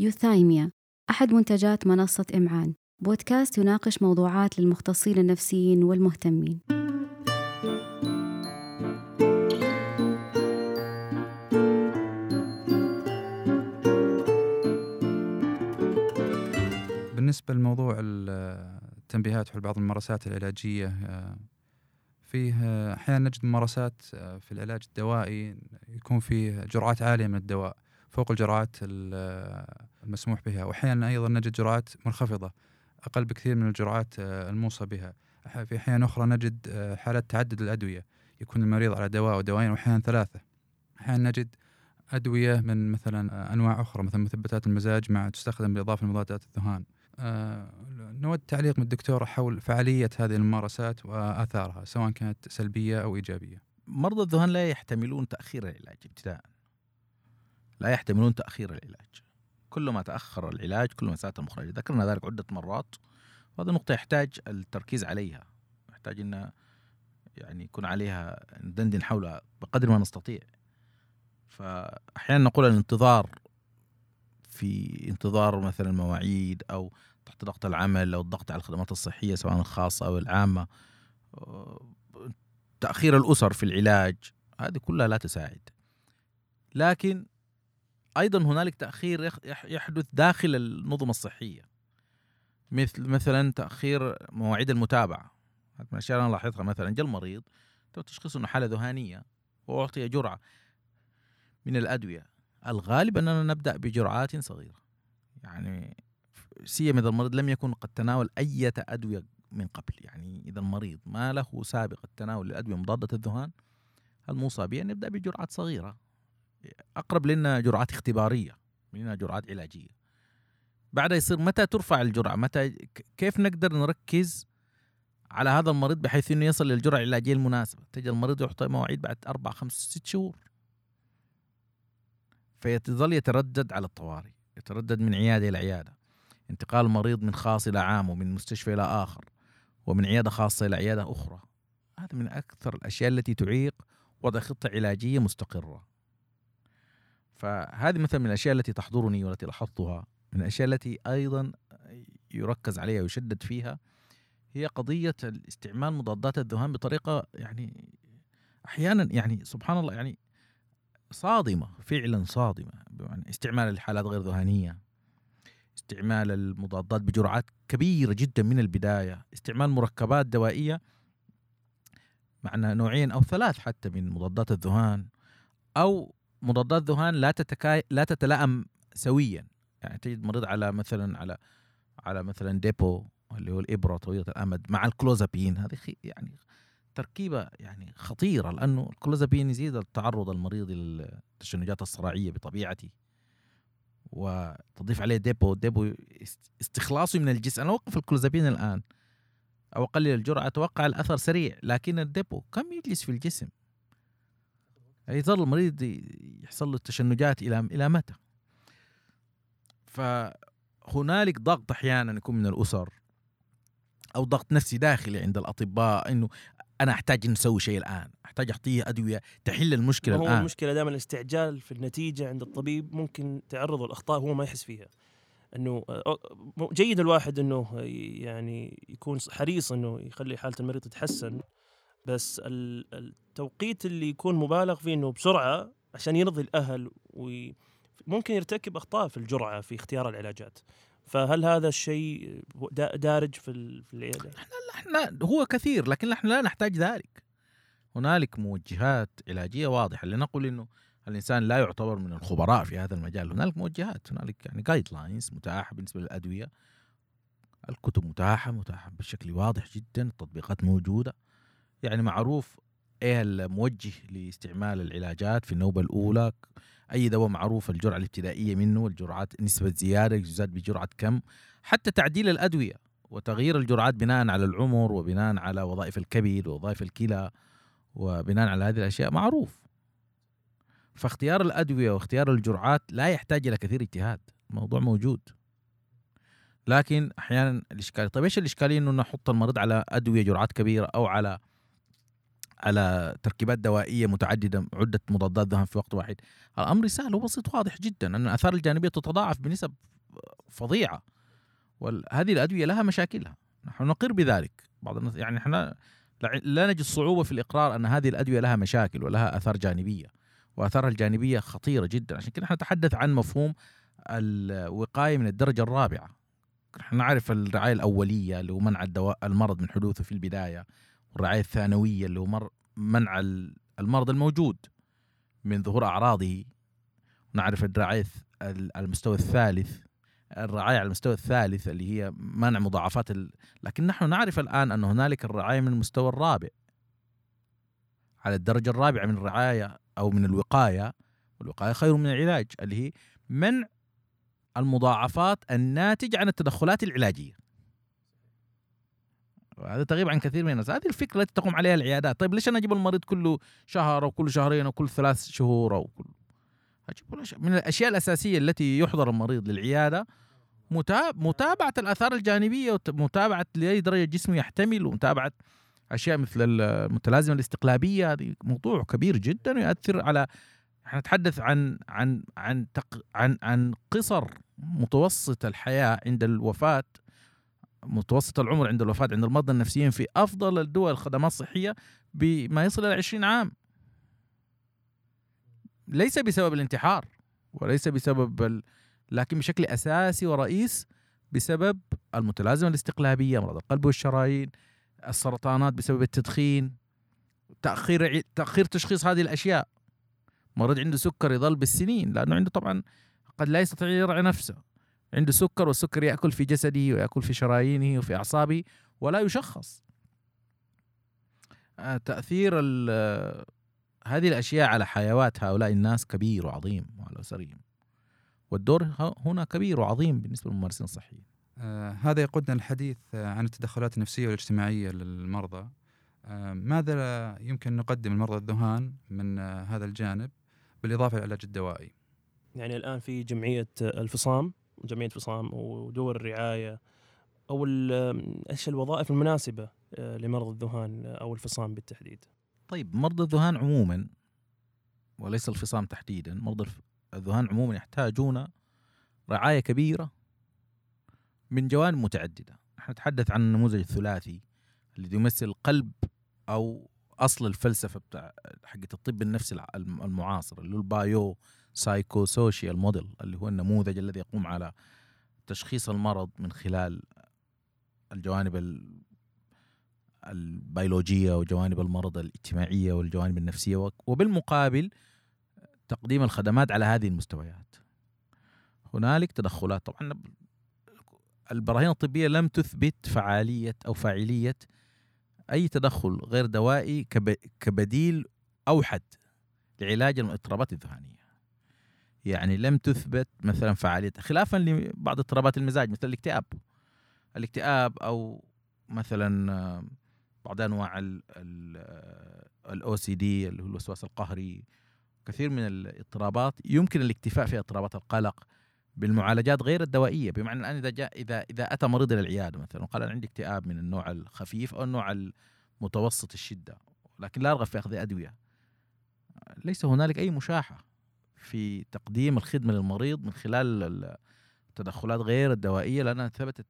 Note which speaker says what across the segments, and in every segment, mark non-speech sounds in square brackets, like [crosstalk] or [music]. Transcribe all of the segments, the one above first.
Speaker 1: يوثايميا أحد منتجات منصة إمعان. بودكاست يناقش موضوعات للمختصين النفسيين والمهتمين.
Speaker 2: بالنسبة لموضوع التنبيهات حول بعض الممارسات العلاجية آه، فيه آه، أحيانا نجد ممارسات آه، في العلاج الدوائي يكون فيه جرعات عالية من الدواء فوق الجرعات المسموح بها. وأحيانا أيضا نجد جرعات منخفضة أقل بكثير من الجرعات الموصى بها. في أحيان أخرى نجد حالات تعدد الأدوية يكون المريض على دواء أو دواءين وأحيانا ثلاثة. أحيانا نجد أدوية من مثلا أنواع أخرى مثل مثبتات المزاج مع تستخدم بالإضافة لمضادات الذهان. آه، نود تعليق من الدكتور حول فعالية هذه الممارسات وآثارها سواء كانت سلبية أو إيجابية.
Speaker 3: مرضى الذهان لا يحتملون تأخير العلاج ابتداء لا يحتملون تأخير العلاج. كل ما تأخر العلاج كل ما ساءت المخرج. ذكرنا ذلك عدة مرات وهذه نقطة يحتاج التركيز عليها. يحتاج أن يعني يكون عليها ندندن حولها بقدر ما نستطيع. فأحيانا نقول الانتظار في انتظار مثلا مواعيد أو تحت ضغط العمل أو الضغط على الخدمات الصحية سواء الخاصة أو العامة تأخير الأسر في العلاج هذه كلها لا تساعد. لكن أيضا هنالك تأخير يحدث داخل النظم الصحية. مثل مثلا تأخير مواعيد المتابعة. هذه من الأشياء أنا لاحظتها. مثلا جاء المريض تو تشخيص أنه حالة ذهانية وأعطي جرعة من الأدوية. الغالب أننا نبدأ بجرعات صغيرة. يعني سيما إذا المريض لم يكن قد تناول أي أدوية من قبل. يعني إذا المريض ما له سابقة تناول الأدوية مضادة الذهان الموصى بها نبدأ بجرعات صغيرة. أقرب لنا جرعات اختبارية منها جرعات علاجية. بعدها يصير متى ترفع الجرعة؟ متى كيف نقدر نركز على هذا المريض بحيث إنه يصل للجرعة العلاجية المناسبة، تجي المريض يعطي مواعيد بعد أربع خمس ست شهور. فيظل يتردد على الطوارئ، يتردد من عيادة إلى عيادة. انتقال المريض من خاص إلى عام ومن مستشفى إلى آخر ومن عيادة خاصة إلى عيادة أخرى. هذا من أكثر الأشياء التي تعيق وضع خطة علاجية مستقرة. فهذه مثلا من الأشياء التي تحضرني والتي لاحظتها من الأشياء التي أيضا يركز عليها ويشدد فيها هي قضية استعمال مضادات الذهان بطريقة يعني أحيانا يعني سبحان الله يعني صادمة فعلا صادمة يعني استعمال الحالات غير ذهانية استعمال المضادات بجرعات كبيرة جدا من البداية استعمال مركبات دوائية معنا نوعين أو ثلاث حتى من مضادات الذهان أو مضادات ذهان لا تتكاي لا تتلائم سويا. يعني تجد مريض على مثلا على على مثلا ديبو اللي هو الإبرة طويلة الأمد مع الكلوزابين. هذه يعني تركيبة يعني خطيرة لأنه الكلوزابين يزيد التعرض المريض للتشنجات الصرعية بطبيعته وتضيف عليه depot depot استخلاصه من الجسم. أنا أوقف الكلوزابين الآن. أو أقلل الجرعة أتوقع الأثر سريع لكن ال depot كم يجلس في الجسم؟ يظل المريض يحصل له التشنجات إلى إلى متى. فهنالك ضغط أحيانا يكون من الأسر أو ضغط نفسي داخلي عند الأطباء إنه أنا أحتاج ان نسوي شيء الآن أحتاج أعطيه أدوية تحل المشكلة
Speaker 4: هو
Speaker 3: الآن.
Speaker 4: المشكلة دائما الاستعجال في النتيجة عند الطبيب ممكن تعرض الاخطاء هو ما يحس فيها. إنه جيد الواحد إنه يعني يكون حريص إنه يخلي حالة المريض تتحسن. بس التوقيت اللي يكون مبالغ فيه إنه بسرعة عشان يرضي الأهل وممكن يرتكب أخطاء في الجرعة في اختيار العلاجات فهل هذا الشيء دارج في في العيادة؟
Speaker 3: إحنا هو كثير لكن إحنا لا نحتاج ذلك. هنالك موجهات علاجية واضحة لنقل إنه الإنسان لا يعتبر من الخبراء في هذا المجال، هنالك موجهات، هنالك يعني جايد لاينز متاحة بالنسبة للأدوية. الكتب متاحة متاحة بشكل واضح جدا، التطبيقات موجودة. يعني معروف إيه الموجه لاستعمال العلاجات في النوبة الأولى. أي دواء معروف الجرعة الابتدائية منه الجرعات نسبة زيادة يزاد بجرعة كم حتى تعديل الأدوية وتغيير الجرعات بناء على العمر وبناء على وظائف الكبد ووظائف الكلى وبناء على هذه الأشياء معروف. فاختيار الأدوية واختيار الجرعات لا يحتاج إلى كثير اجتهاد الموضوع موجود. لكن أحيانا الاشكاليه طيب إيش الاشكاليه إنه نحط المريض على أدوية جرعات كبيرة أو على على تركيبات دوائية متعددة عدة مضادات ذهن في وقت واحد. الأمر سهل وبسيط واضح جدا أن الآثار الجانبية تتضاعف بنسب فظيعة وهذه الأدوية لها مشاكلها. نحن نقر بذلك. بعض الناس يعني إحنا لا- نجد صعوبة في الإقرار أن هذه الأدوية لها مشاكل ولها آثار جانبية وآثارها الجانبية خطيرة جدا. عشان كده إحنا نتحدث عن مفهوم الوقاية من الدرجة الرابعة. نحن نعرف الرعاية الأولية اللي هو منع الدواء المرض من حدوثه في البداية والرعاية الثانوية اللي هو مر منع ال- المرض الموجود من ظهور أعراضه. نعرف الرعاية ال- على المستوى الثالث. الرعاية على المستوى الثالث اللي هي منع مضاعفات ال... لكن نحن نعرف الآن أن هنالك الرعاية من المستوى الرابع. على الدرجة الرابعة من الرعاية أو من الوقاية. والوقاية خير من العلاج اللي هي منع المضاعفات الناتجة عن التدخلات العلاجية. وهذا تغيب عن كثير من الناس. هذه الفكرة التي تقوم عليها العيادات. طيب ليش أنا أجيب المريض كله شهر أو كل شهرين أو كل ثلاث شهور أو كل من الأشياء الأساسية التي يحضر المريض للعيادة متاب- متابعة الآثار الجانبية ومتابعه لاي درجه جسمه يحتمل ومتابعة أشياء مثل المتلازمه الاستقلابية. هذه موضوع كبير جدا ويؤثر على إحنا نتحدث عن عن عن. عن عن قصر متوسط الحياة عند الوفاة متوسط العمر عند الوفاة عند المرضى النفسيين في أفضل الدول الخدمات الصحية بما يصل إلى 20 عام. ليس بسبب الانتحار وليس بسبب ال... لكن بشكل أساسي ورئيس بسبب المتلازمة الاستقلابية امراض القلب والشرايين السرطانات بسبب التدخين تأخير ع- تأخير تشخيص هذه الأشياء. مريض عنده سكر يظل بالسنين لأنه عنده طبعا قد لا يستطيع يرعى نفسه. عنده سكر والسكر يأكل في جسده ويأكل في شرايينه وفي أعصابه ولا يشخص. آه، تأثير آه، هذه الأشياء على حيوات هؤلاء الناس كبير وعظيم وعلى اسرهم والدور هنا كبير وعظيم بالنسبة للممارسين الصحيين.
Speaker 2: آه هذا يقودنا للحديث آه عن التدخلات النفسية والاجتماعية للمرضى. آه ماذا يمكن نقدم لمرضى الذهان من آه هذا الجانب بالإضافة للعلاج الدوائي؟
Speaker 4: يعني الآن في جمعية الفصام. جمعيه فصام ودور الرعاية أو إيش الوظائف المناسبة آه، لمرضى الذهان أو الفصام بالتحديد؟
Speaker 3: طيب مرضى الذهان عموما وليس الفصام تحديدا مرضى الذهان عموما يحتاجون رعاية كبيرة من جوانب متعددة. نحن نتحدث عن النموذج الثلاثي الذي يمثل قلب أو أصل الفلسفة بتاع حقه الطب النفسي المعاصر اللي هو ال bio-psycho-social model اللي هو النموذج الذي يقوم على تشخيص المرض من خلال الجوانب ال- البيولوجية وجوانب المرض الاجتماعية والجوانب النفسية وك- وبالمقابل تقديم الخدمات على هذه المستويات. هنالك تدخلات طبعا البراهين الطبية لم تثبت فعالية أو فاعلية أي تدخل غير دوائي كب- كبديل أوحد لعلاج الإضطرابات الذهانيه. يعني لم تثبت مثلا فعالية خلافا لبعض اضطرابات المزاج مثل الاكتئاب. الاكتئاب أو مثلا بعض أنواع الاو سي دي اللي هو الوسواس القهري. كثير من الاضطرابات يمكن الاكتفاء في اضطرابات القلق بالمعالجات غير الدوائية. بمعنى الآن إذا جاء إذا إذا أتى مريض إلى العياده مثلا وقال أنا عندي اكتئاب من النوع الخفيف أو النوع المتوسط الشدة لكن لا ارغب في أخذ أدوية. ليس هنالك أي مشاحة. في تقديم الخدمة للمريض من خلال التدخلات غير الدوائية لأنها ثبتت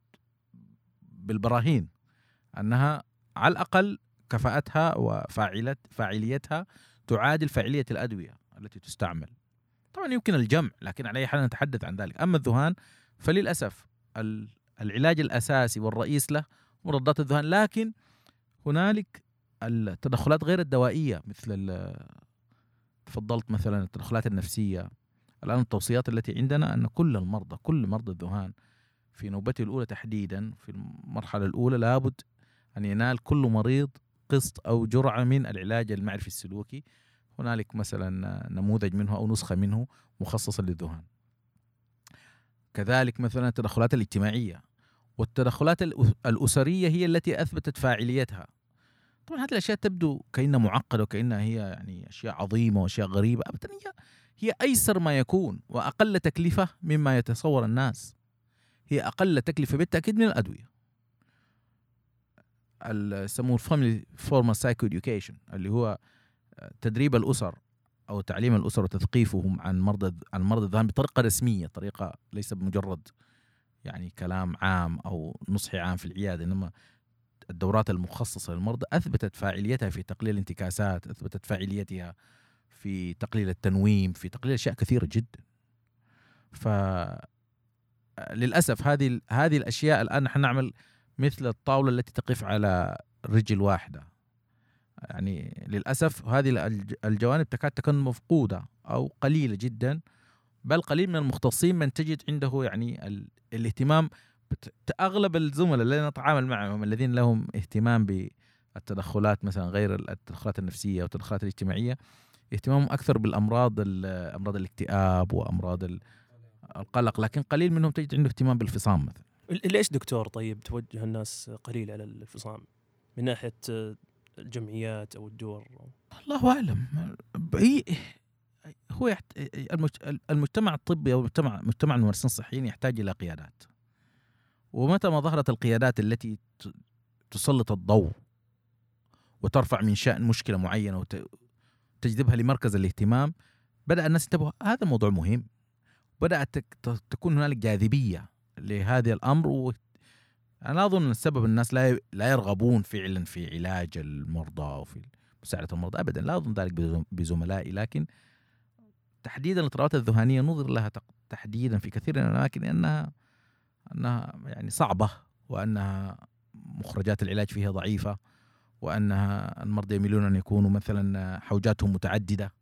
Speaker 3: بالبراهين أنها على الأقل كفاءتها وفاعلت فاعليتها تعادل فاعلية الأدوية التي تستعمل. طبعا يمكن الجمع لكن على أي حال نتحدث عن ذلك، أما الذهان فللأسف ال- العلاج الأساسي والرئيس له مضادات الذهان لكن هنالك التدخلات غير الدوائية مثل تفضلت مثلا التدخلات النفسية. الآن التوصيات التي عندنا أن كل المرضى كل مرضى الذهان في نوبته الأولى تحديدا في المرحلة الأولى لابد أن ينال كل مريض قسط أو جرعة من العلاج المعرفي السلوكي. هنالك مثلا نموذج منه أو نسخة منه مخصصة للذهان. كذلك مثلا التدخلات الاجتماعية. والتدخلات الأسرية هي التي أثبتت فاعليتها. طبعا هذه الأشياء تبدو كأنها معقدة وكأنها هي يعني أشياء عظيمة وأشياء غريبة. ابدا هي هي أيسر ما يكون وأقل تكلفة مما يتصور الناس. هي أقل تكلفة بالتأكيد من الأدوية. ال- يسموه ال family formal psychoeducation اللي هو تدريب الأسر أو تعليم الأسر وتثقيفهم عن مرضى عن مرضى الذهان بطريقة رسمية طريقة ليس بمجرد يعني كلام عام أو نصح عام في العيادة إنما الدورات المخصصة للمرضى أثبتت فاعليتها في تقليل الانتكاسات، أثبتت فاعليتها في تقليل التنويم، في تقليل أشياء كثيرة جدا. ف للأسف هذه هذه الأشياء الآن نحن نعمل مثل الطاولة التي تقف على رجل واحدة. يعني للأسف هذه الجوانب تكاد تكون مفقودة أو قليلة جدا بل قليل من المختصين من تجد عنده يعني الاهتمام اغلب الزملاء الذين نتعامل معهم الذين لهم اهتمام بالتدخلات مثلا غير التدخلات النفسية والتدخلات الاجتماعية اهتمامهم أكثر بالأمراض أمراض الاكتئاب وأمراض القلق لكن قليل منهم تجد عنده اهتمام بالفصام مثلا.
Speaker 4: ليش دكتور طيب توجه الناس قليل على الفصام؟ من ناحية الجمعيات أو الدور
Speaker 3: الله أعلم. هو المجتمع الطبي أو المجتمع مجتمع الممارسين الصحيين يحتاج إلى قيادات. ومتى ما ظهرت القيادات التي تسلط الضوء وترفع من شأن مشكلة معينة وتجذبها لمركز الاهتمام بدأ الناس ينتبهوا هذا موضوع مهم. بدأت تكون هنالك جاذبية لهذا الأمر و أنا أظن السبب الناس لا لا يرغبون فعلا في علاج المرضى أو في مساعدة المرضى أبدا. لا أظن ذلك بزملائي لكن تحديدا الاضطرابات الذهانية نظر لها تحديدا في كثير من الأماكن لأنها انها يعني صعبة وأنها مخرجات العلاج فيها ضعيفة وأنها المرضى يميلون أن يكونوا مثلا حوجاتهم متعددة.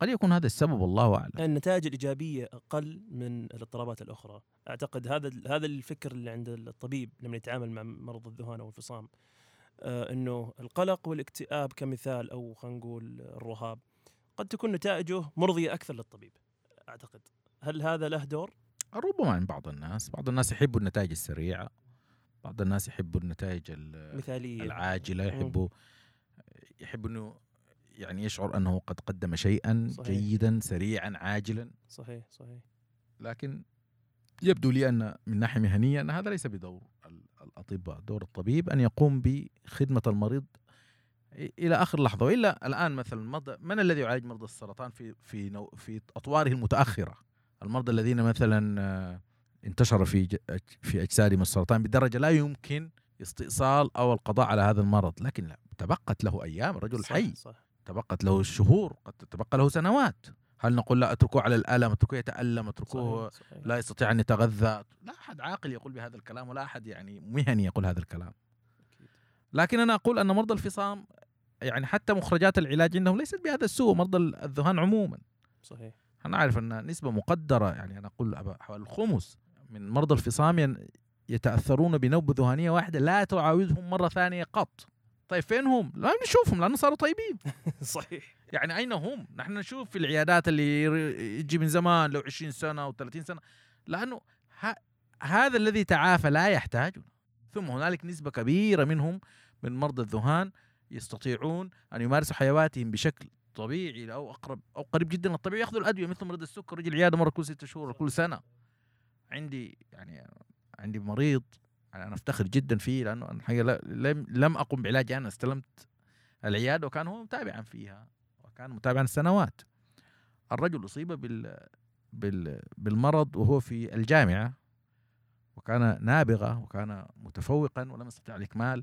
Speaker 3: قد يكون هذا السبب الله أعلم.
Speaker 4: النتائج الإيجابية أقل من الاضطرابات الأخرى. أعتقد هذا هذا الفكر اللي عند الطبيب لما يتعامل مع مرض الذهان أو الفصام آه إنه القلق والاكتئاب كمثال أو خلينا نقول الرهاب قد تكون نتائجه مرضية أكثر للطبيب أعتقد. هل هذا له دور؟
Speaker 3: ربما عند بعض الناس. بعض الناس يحبوا النتائج السريعة. بعض الناس يحبوا النتائج المثالية. العاجلة يحبوا يحب إنه يعني يشعر أنه قد قدم شيئا صحيح. جيدا سريعا عاجلا.
Speaker 4: صحيح صحيح.
Speaker 3: لكن يبدو لي أن من ناحية مهنية أن هذا ليس بدور الأطباء. دور الطبيب أن يقوم بخدمة المريض إلى آخر لحظة. وإلا الآن مثلا من الذي يعالج مرضى السرطان في في في أطواره المتأخرة؟ المرضى الذين مثلا آه، انتشر في في اجسادهم السرطان بدرجة لا يمكن استئصال أو القضاء على هذا المرض. لكن لا تبقت له أيام الرجل صح حي. صح. تبقت له شهور قد تبقى له سنوات. هل نقول لا اتركوه على الألم اتركوه يتألم اتركوه صحيح. صحيح. لا يستطيع أن يتغذى؟ لا أحد عاقل يقول بهذا الكلام ولا أحد يعني مهني يقول هذا الكلام. لكن أنا أقول أن مرضى الفصام يعني حتى مخرجات العلاج عندهم ليست بهذا السوء مرضى الذهان عموما.
Speaker 4: صحيح.
Speaker 3: أنا عارف أن نسبة مقدرة يعني أنا أقول حوالي الخمس من مرضى الفصام يتأثرون بنوبه ذهانيه واحدة لا تعاودهم مرة ثانية قط. طيب فين هم؟ لا نشوفهم لأنه صاروا طيبين. [laughs]
Speaker 4: صحيح.
Speaker 3: يعني أين هم؟ نحن نشوف في العيادات اللي يجي من زمان لو 20 سنة أو 30 سنة. لأنه ه... هذا الذي تعافى لا يحتاجنا ثم هنالك نسبة كبيرة منهم من مرضى الذهان يستطيعون أن يمارسوا حيواتهم بشكل طبيعي أو أقرب أو قريب جدا من الطبيعي يأخذوا الأدوية مثل مريض السكر يجي العيادة مرة كل ستة شهور كل سنة. عندي يعني عندي مريض يعني أنا أفتخر جدا فيه لأنه الحقيقة لم لم أقم بعلاجي. أنا استلمت العيادة وكان هو متابعا فيها وكان متابعا سنوات الرجل أصيب بال بال بالمرض وهو في الجامعة وكان نابغة وكان متفوقا ولم يستطع الإكمال.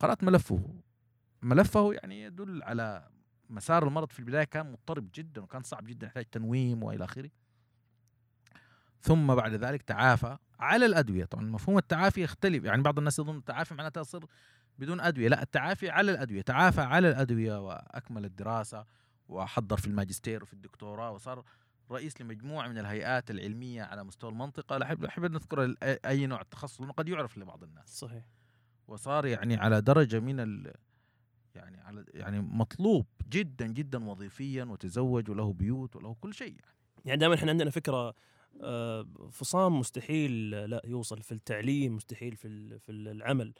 Speaker 3: قرأت ملفه. ملفه يعني يدل على مسار المرض في البداية كان مضطرب جدا وكان صعب جدا يحتاج تنويم وإلى آخره. ثم بعد ذلك تعافى على الأدوية. طبعا مفهوم التعافي يختلف يعني بعض الناس يظن التعافي معناتها يصير بدون أدوية. لا التعافي على الأدوية. تعافى على الأدوية وأكمل الدراسة وحضر في الماجستير وفي الدكتوراه وصار رئيس لمجموعة من الهيئات العلمية على مستوى المنطقة. لا أحب أحب نذكر أي نوع تخصص لأنه قد يعرف لبعض الناس.
Speaker 4: صحيح.
Speaker 3: وصار يعني على درجة من يعني على يعني مطلوب جدا جدا وظيفيا وتزوج وله بيوت وله كل شيء يعني.
Speaker 4: يعني دائما إحنا عندنا فكرة آه، فصام مستحيل لا يوصل في التعليم مستحيل في في العمل.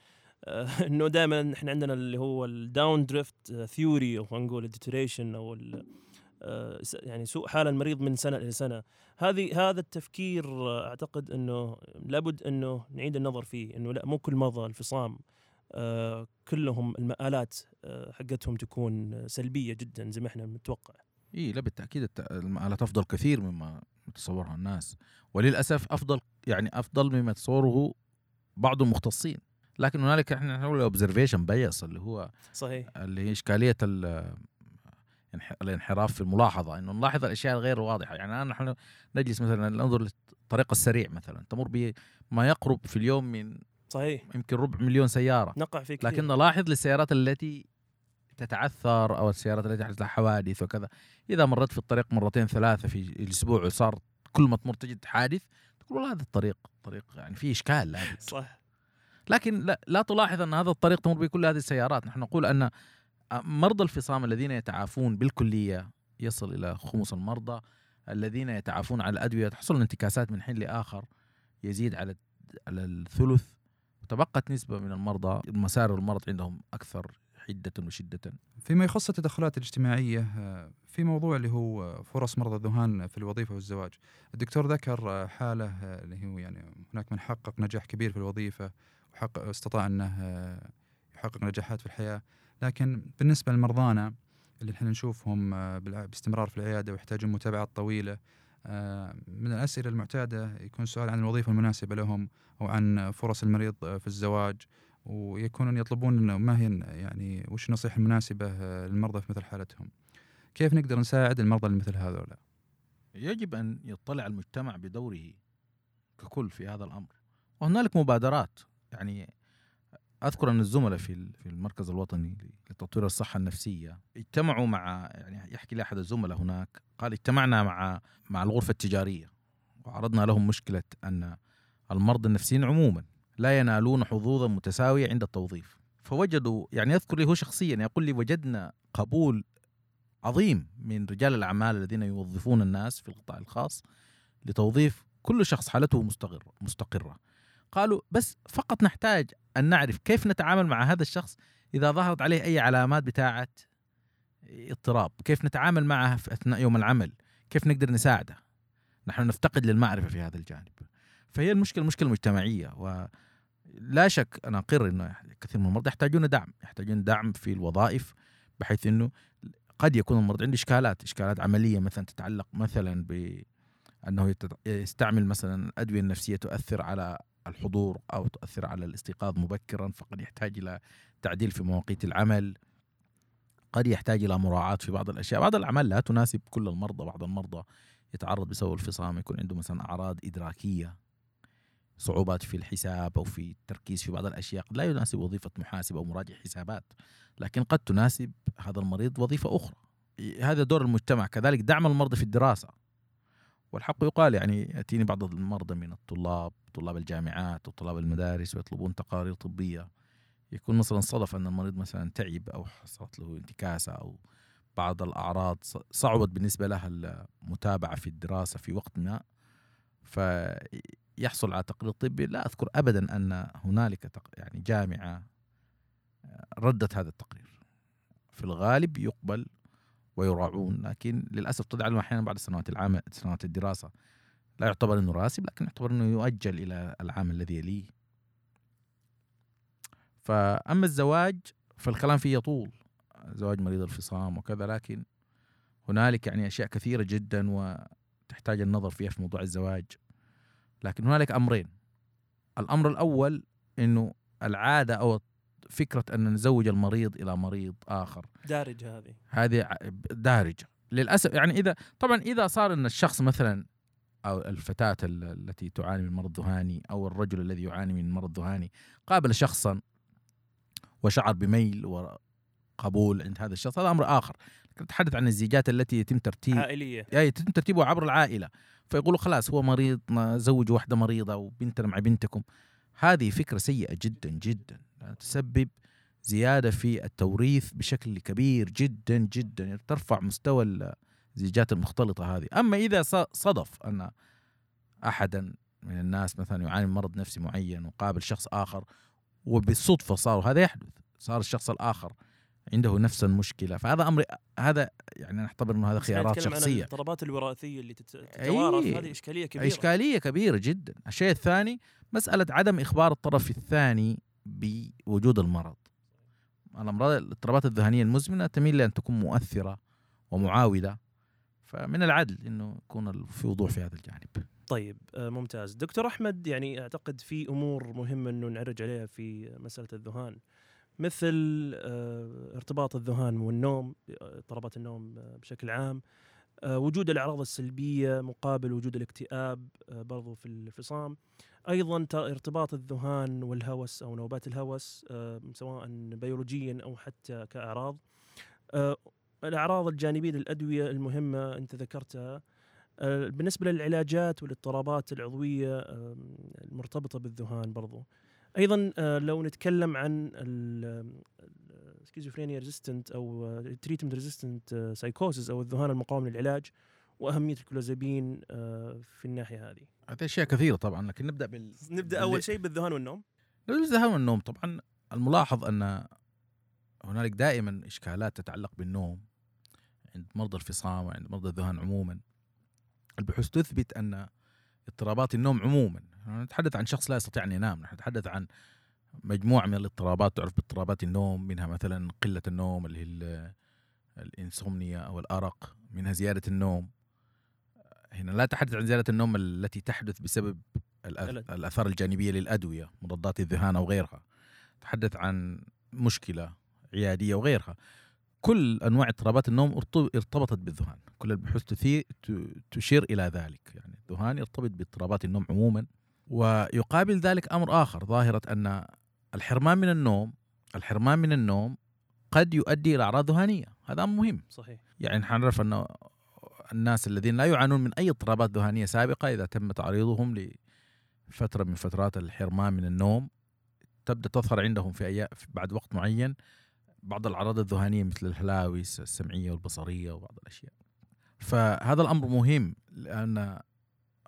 Speaker 4: آه، [laughs] إنه دائما إحنا عندنا اللي هو ال downdrift theory أو خلينا نقول ال deterioration أو آه، يعني سوء حال المريض من سنة إلى سنة. هذه هذا التفكير أعتقد إنه لابد إنه نعيد النظر فيه إنه لا مو كل مرضى الفصام كلهم المآلات آه، حقتهم تكون سلبية جدا زي ما إحنا متوقع.
Speaker 3: إي لا بالتأكيد المآلات أفضل كثير مما يتصورها الناس. وللأسف أفضل يعني أفضل مما يتصوره بعض المختصين لكن هنالك إحنا نقول observation bias اللي هو
Speaker 4: صحيح.
Speaker 3: اللي هي إشكالية ال- انح- الانحراف في الملاحظة. إنه نلاحظ الأشياء الغير واضحة. يعني الان نحن نجلس مثلا ننظر للطريق السريع مثلا. تمر بما يقرب في اليوم من
Speaker 4: صحيح.
Speaker 3: يمكن ربع مليون سيارة.
Speaker 4: نقع في كثير.
Speaker 3: لكن نلاحظ للسيارات التي تتعثر أو السيارات التي تحدث لها حوادث وكذا. إذا مرت في الطريق مرتين ثلاثة في الأسبوع وصار كل ما تمر تجد حادث تقول والله هذا الطريق طريق يعني فيه إشكال لابد
Speaker 4: صح.
Speaker 3: لكن لا, لا تلاحظ أن هذا الطريق تمر به كل هذه السيارات. نحن نقول أن مرضى الفصام الذين يتعافون بالكلية يصل إلى خمس المرضى. الذين يتعافون على الأدوية تحصل انتكاسات من حين لآخر يزيد على على الثلث. وتبقت نسبة من المرضى مسار المرض عندهم أكثر حدة وشدة.
Speaker 2: فيما يخص التدخلات الاجتماعية آه، في موضوع اللي هو فرص مرضى الذهان في الوظيفة والزواج. الدكتور ذكر آه، حالة آه، اللي هو يعني هناك من حقق نجاح كبير في الوظيفة وحقق استطاع أنه يحقق نجاحات في الحياة. لكن بالنسبة لمرضانا اللي إحنا نشوفهم باستمرار في العيادة ويحتاجون متابعات طويلة من الأسئلة المعتادة يكون سؤال عن الوظيفة المناسبة لهم أو عن فرص المريض آه، في الزواج ويكونون يطلبون ما هي يعني وش النصيحة المناسبة آه، للمرضى في مثل حالتهم. كيف نقدر نساعد المرضى اللي مثل هذولا؟
Speaker 3: يجب أن يطلع المجتمع بدوره ككل في هذا الأمر. وهنالك مبادرات. يعني أذكر أن الزملاء في في المركز الوطني لتطوير الصحة النفسية اجتمعوا مع يعني يحكي لي احد الزملاء هناك قال اجتمعنا مع مع الغرفة التجارية وعرضنا لهم مشكلة أن المرضى النفسيين عموما لا ينالون حظوظا متساوية عند التوظيف. فوجدوا يعني يذكر لي هو شخصيا يقول لي وجدنا قبول عظيم من رجال الأعمال الذين يوظفون الناس في القطاع الخاص لتوظيف كل شخص حالته مستقرة مستقرة. قالوا بس فقط نحتاج أن نعرف كيف نتعامل مع هذا الشخص إذا ظهرت عليه أي علامات بتاعة اضطراب كيف نتعامل معه في أثناء يوم العمل كيف نقدر نساعده. نحن نفتقد للمعرفة في هذا الجانب. فهي المشكلة مشكلة مجتمعية ولا شك أنا أقر أنه كثير من المرضى يحتاجون دعم يحتاجون دعم في الوظائف بحيث أنه قد يكون المرضى عنده إشكالات إشكالات عملية مثلا تتعلق مثلا ب انه يستعمل مثلا الأدوية النفسية تؤثر على الحضور أو تؤثر على الاستيقاظ مبكرا فقد يحتاج إلى تعديل في مواقيت العمل. قد يحتاج إلى مراعاة في بعض الأشياء. بعض الأعمال لا تناسب كل المرضى. بعض المرضى يتعرض بسبب الفصام يكون عنده مثلا أعراض إدراكية صعوبات في الحساب أو في التركيز في بعض الأشياء. قد لا يناسب وظيفة محاسب أو مراجع حسابات لكن قد تناسب هذا المريض وظيفة أخرى. هذا دور المجتمع. كذلك دعم المرضى في الدراسة. والحق يقال يعني يأتيني بعض المرضى من الطلاب طلاب الجامعات وطلاب المدارس ويطلبون تقارير طبية. يكون مثلا صدف إن المريض مثلا تعب أو حصلت له انتكاسة أو بعض الأعراض صعبت بالنسبة لها المتابعة في الدراسة في وقت ما فيحصل على تقرير طبي. لا أذكر ابدا أن هنالك يعني جامعة ردت هذا التقرير. في الغالب يقبل ويراعون لكن للأسف تدعم أحيانا بعد سنوات العمل سنوات الدراسة. لا يعتبر إنه راسب لكن يعتبر إنه يؤجل إلى العام الذي يليه. فأما الزواج فالكلام فيه يطول زواج مريض الفصام وكذا لكن هنالك يعني أشياء كثيرة جدا وتحتاج النظر فيها في موضوع الزواج. لكن هنالك أمرين. الأمر الأول إنه العادة أو فكرة أن نزوج المريض إلى مريض آخر.
Speaker 4: دارج هذه.
Speaker 3: هذه دارجة. للأسف يعني إذا طبعا إذا صار إن الشخص مثلا أو الفتاة ال- التي تعاني من مرض ذهاني أو الرجل الذي يعاني من مرض ذهاني قابل شخصا وشعر بميل وقبول عند هذا الشخص هذا أمر آخر. نتحدث عن الزيجات التي يتم ترتيب
Speaker 4: عائلية.
Speaker 3: يعني يتم ترتيبه عبر العائلة. فيقولوا خلاص هو مريض زوجوا واحدة مريضة وبنتنا مع بنتكم. هذه فكرة سيئة جدا جدا. تسبب زيادة في التوريث بشكل كبير جدا جدا. يعني ترفع مستوى الزيجات المختلطة هذه. أما إذا صدف أن احدا من الناس مثلا يعاني من مرض نفسي معين وقابل شخص آخر وبالصدفة صار هذا يحدث صار الشخص الآخر عنده نفس المشكلة. فهذا أمر هذا يعني نعتبر إنه هذا خيارات
Speaker 4: عن
Speaker 3: شخصية.
Speaker 4: الاضطرابات الوراثيه اللي تت- تتوارث
Speaker 3: أي.
Speaker 4: هذه إشكالية كبيرة.
Speaker 3: إشكالية كبيرة جدا. الشيء الثاني مسألة عدم إخبار الطرف الثاني بوجود المرض. الأمراض الاضطرابات الذهنية المزمنة تميل لأن تكون مؤثرة ومعاودة. فمن العدل إنه يكون في وضوح في هذا الجانب.
Speaker 4: طيب آه، ممتاز. دكتور أحمد يعني أعتقد في أمور مهمة إنه نعرج عليها في مسألة الذهان مثل آه، ارتباط الذهان والنوم اضطرابات النوم آه، بشكل عام وجود الأعراض السلبية مقابل وجود الاكتئاب برضو في الفصام أيضا ارتباط الذهان والهوس أو نوبات الهوس سواء بيولوجيا أو حتى كأعراض. الأعراض الجانبية للأدوية المهمة أنت ذكرتها آه، بالنسبة للعلاجات والاضطرابات العضوية آه، المرتبطة بالذهان برضو أيضا آه، لو نتكلم عن ال schizophrenia resistant أو treatment resistant psychosis أو الذهان المقاوم للعلاج وأهمية الكلوزابين آه، في الناحية هذه.
Speaker 3: هذه أشياء كثيرة طبعا لكن نبدأ بال
Speaker 4: نبدأ أول شيء بالذهان والنوم.
Speaker 3: الذهان والنوم طبعا الملاحظ أن هنالك دائما إشكالات تتعلق بالنوم عند مرضى الفصام وعند مرضى الذهان عموما البحوث تثبت أن اضطرابات النوم عموما نتحدث عن شخص لا يستطيع أن ينام نحن نتحدث عن مجموعة من الاضطرابات تعرف باضطرابات النوم منها مثلا قلة النوم اللي هي ال- الإنسومنيا أو الأرق منها زيادة النوم. هنا لا تحدث عن زيادة النوم التي تحدث بسبب الأثار الجانبية للأدوية مضادات الذهان أو غيرها. تحدث عن مشكلة عيادية وغيرها كل أنواع اضطرابات النوم ارتب- ارتبطت بالذهان. كل البحوث تثير تشير إلى ذلك. يعني الذهان يرتبط باضطرابات النوم عموما. ويقابل ذلك أمر آخر ظاهرة أن الحرمان من النوم الحرمان من النوم قد يؤدي إلى أعراض ذهانية. هذا أمر مهم.
Speaker 4: صحيح.
Speaker 3: يعني نحن نعرف أن الناس الذين لا يعانون من أي اضطرابات ذهانية سابقة إذا تم تعريضهم لفترة من فترات الحرمان من النوم تبدأ تظهر عندهم في أيام بعد وقت معين بعض الأعراض الذهانيه مثل الهلاوس السمعية والبصرية وبعض الأشياء. فهذا الأمر مهم لأن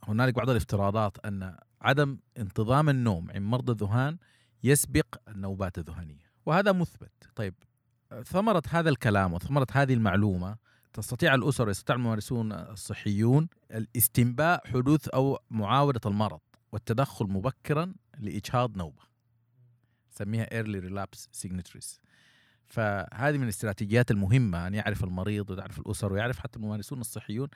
Speaker 3: هنالك بعض الافتراضات أن عدم انتظام النوم عند مرضى الذهان يسبق النوبات الذهانيه وهذا مثبت. طيب ثمرة هذا الكلام وثمرة هذه المعلومة تستطيع الأسر ويستطيع الممارسون الصحيون الاستنباء حدوث أو معاودة المرض والتدخل مبكرا لإجهاض نوبة. نسميها early relapse signatures. فهذه من الاستراتيجيات المهمة أن يعرف المريض ويعرف الأسر ويعرف حتى الممارسون الصحيون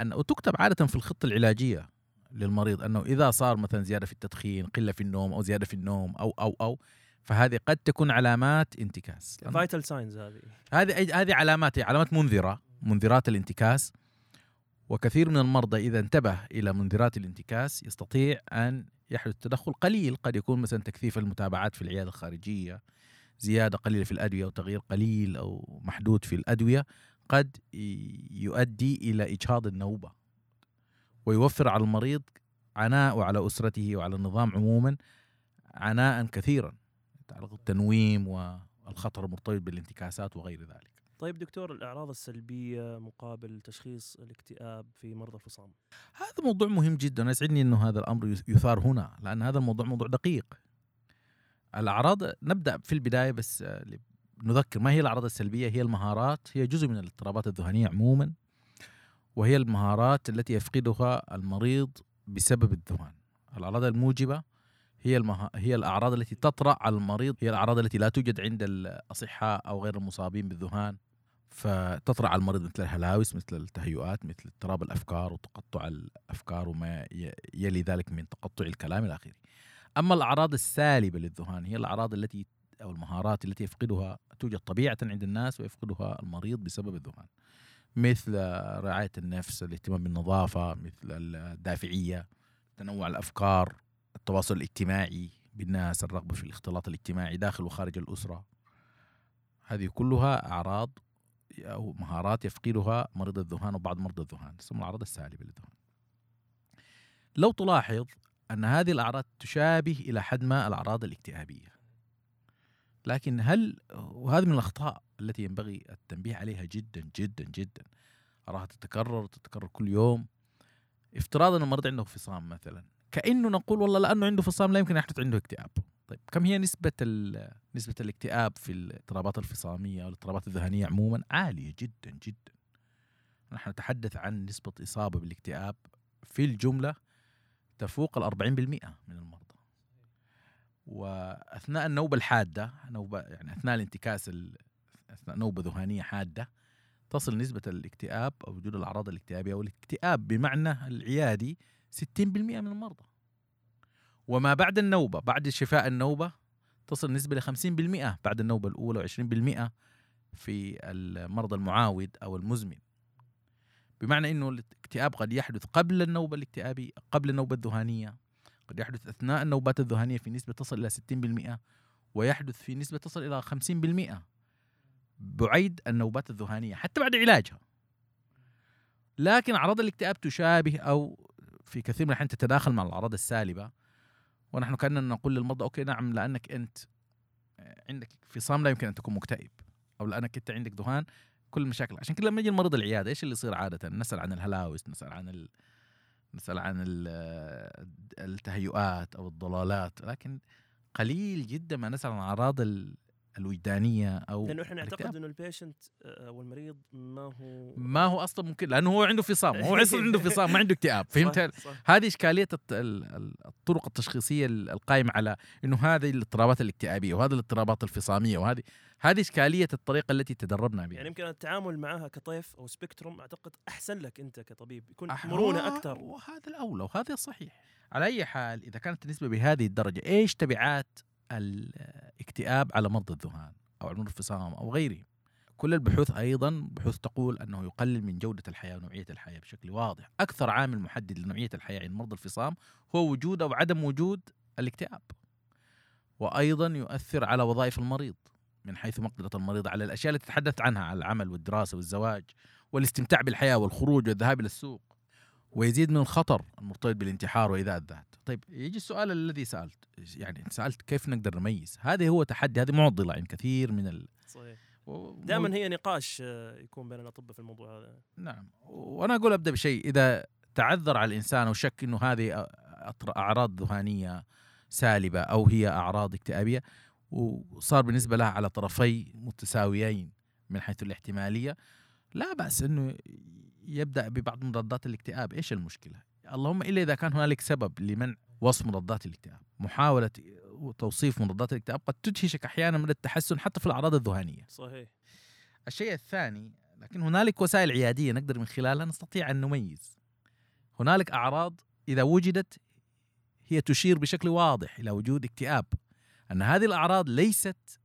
Speaker 3: أن وتكتب عادة في الخطة العلاجية للمريض أنه إذا صار مثلا زيادة في التدخين، قلة في النوم أو زيادة في النوم أو أو أو فهذه قد تكون علامات انتكاس.
Speaker 4: vital signs هذه.
Speaker 3: هذه هذه علامات علامات منذرة منذرات الانتكاس وكثير من المرضى إذا انتبه إلى منذرات الانتكاس يستطيع أن يحدث تدخل قليل قد يكون مثلا تكثيف المتابعات في العيادة الخارجية زيادة قليلة في الأدوية أو تغيير قليل أو محدود في الأدوية قد يؤدي إلى اجهاض النوبة ويوفر على المريض عناء وعلى أسرته وعلى النظام عموما عناء كثيرا يتعلق بالتنويم والخطر المرتبط بالانتكاسات وغير ذلك
Speaker 4: طيب دكتور الأعراض السلبية مقابل تشخيص الاكتئاب في مرضى الفصام.
Speaker 3: هذا موضوع مهم جدا يسعدني إنه هذا الأمر يث- يثار هنا لأن هذا الموضوع موضوع دقيق. الأعراض نبدأ في البداية بس آه، نذكر ما هي الأعراض السلبية؟ هي المهارات هي جزء من الاضطرابات الذهانيه عموما وهي المهارات التي يفقدها المريض بسبب الذهان. الأعراض الموجبة هي المها... هي الأعراض التي تطرأ على المريض هي الأعراض التي لا توجد عند الأصحاء أو غير المصابين بالذهان فتطرأ على المريض مثل الهلاوس مثل التهيؤات مثل اضطراب الأفكار وتقطع الأفكار وما يلي ذلك من تقطع الكلام إلى آخره. أما الأعراض السالبة للذهان هي الأعراض التي أو المهارات التي يفقدها توجد طبيعة عند الناس ويفقدها المريض بسبب الذهان. مثل رعاية النفس، الاهتمام بالنظافة، مثل الدافعية، تنوع الأفكار، التواصل الاجتماعي بالناس، الرغبة في الاختلاط الاجتماعي داخل وخارج الأسرة. هذه كلها أعراض أو مهارات يفقدها مريض الذهان وبعض مرضى الذهان تسمى الأعراض السالبة للذهان. لو تلاحظ أن هذه الأعراض تشابه إلى حد ما الأعراض الاكتئابية. لكن هل وهذه من الأخطاء التي ينبغي التنبيه عليها جدا جدا جدا. أراها تتكرر تتكرر كل يوم. افتراضا ان المريض عنده فصام مثلا كأنه نقول والله لأنه عنده فصام لا يمكن يحدث عنده اكتئاب. طيب كم هي نسبة نسبة الاكتئاب في الاضطرابات الفصامية والاضطرابات الذهنية عموما عالية جدا جدا. نحن نتحدث عن نسبة إصابة بالاكتئاب في الجملة تفوق الأربعين بالمئة من المرضى. وأثناء النوبة الحادة نوبة يعني أثناء الانتكاس ال- أثناء نوبة ذهانية حادة تصل نسبة الاكتئاب أو وجود الأعراض الاكتئابية أو الاكتئاب بمعنى العيادي 60% من المرضى وما بعد النوبة بعد شفاء النوبة تصل نسبة ل 50% بعد النوبة الأولى و20% في المرضى المعاود أو المزمن بمعنى أنه الاكتئاب قد يحدث قبل النوبة الاكتئابية قبل النوبة الذهانية قد يحدث أثناء النوبات الذهانية في نسبة تصل إلى 60% ويحدث في نسبة تصل إلى 50% بعيد النوبات الذهانية حتى بعد علاجها. لكن أعراض الاكتئاب تشابه أو في كثير من الأحيان تتداخل مع الأعراض السالبة. ونحن كأننا نقول للمرضى أوكي نعم لأنك أنت عندك فصام لا يمكن أن تكون مكتئب أو لأنك أنت عندك ذهان كل المشاكل عشان كذا لما يجي المريض العيادة إيش اللي يصير عادة؟ نسأل عن الهلاوس نسأل عن ال... نسأل عن ال... التهيؤات أو الضلالات. لكن قليل جدا ما نسأل عن أعراض ال... الوجدانية أو
Speaker 4: لأنه إحنا نعتقد.
Speaker 3: إنه
Speaker 4: ال patient أو المريض ما هو
Speaker 3: ما هو أصلا ممكن لأنه هو عنده فصام هو أصلا عنده [laughs] فصام ما عنده اكتئاب فهمت؟ هذه إشكالية الطرق التشخيصية ال- القائمة على إنه هذه الاضطرابات الاكتئابية وهذه الاضطرابات الفصاميه وهذه هذه إشكالية الطريقة التي تدربنا بها.
Speaker 4: يعني يمكن التعامل معها كطيف أو spectrum أعتقد أحسن لك أنت كطبيب يكون مرونة
Speaker 3: آه،
Speaker 4: أكثر.
Speaker 3: وهذا الأولى وهذا الصحيح على أي حال إذا كانت النسبة بهذه الدرجة إيش تبعات الاكتئاب على مرضى الذهان أو على مرضى الفصام أو غيره. كل البحوث أيضا بحوث تقول أنه يقلل من جودة الحياة ونوعية الحياة بشكل واضح. أكثر عامل محدد لنوعية الحياة عند مرضى الفصام هو وجود أو عدم وجود الاكتئاب. وأيضا يؤثر على وظائف المريض من حيث مقدرة المريض على الأشياء التي تحدثت عنها على العمل والدراسة والزواج والاستمتاع بالحياة والخروج والذهاب إلى السوق. ويزيد من الخطر المرتبط بالانتحار وإيذاء الذات. طيب يجي السؤال الذي سألت يعني سألت كيف نقدر نميز؟ هذا هو تحدي هذه معضلة عند كثير من ال
Speaker 4: صحيح
Speaker 3: و-
Speaker 4: دائما هي نقاش آه، يكون بين الأطباء في الموضوع هذا
Speaker 3: نعم وأنا أقول أبدأ بشيء إذا تعذر على الإنسان أو شك إنه هذه أعراض ذهانيه سالبة أو هي أعراض اكتئابية وصار بالنسبة لها على طرفي متساويين من حيث الاحتمالية لا بأس إنه يبدأ ببعض مضادات الاكتئاب إيش المشكلة اللهم إلا إذا كان هنالك سبب لمنع وصف مضادات الاكتئاب محاولة توصيف مضادات الاكتئاب قد تدهشك أحيانا من التحسن حتى في الأعراض الذهانيه
Speaker 4: صحيح
Speaker 3: الشيء الثاني لكن هنالك وسائل عيادية نقدر من خلالها نستطيع أن نميز. هنالك أعراض إذا وجدت هي تشير بشكل واضح إلى وجود اكتئاب. أن هذه الأعراض ليست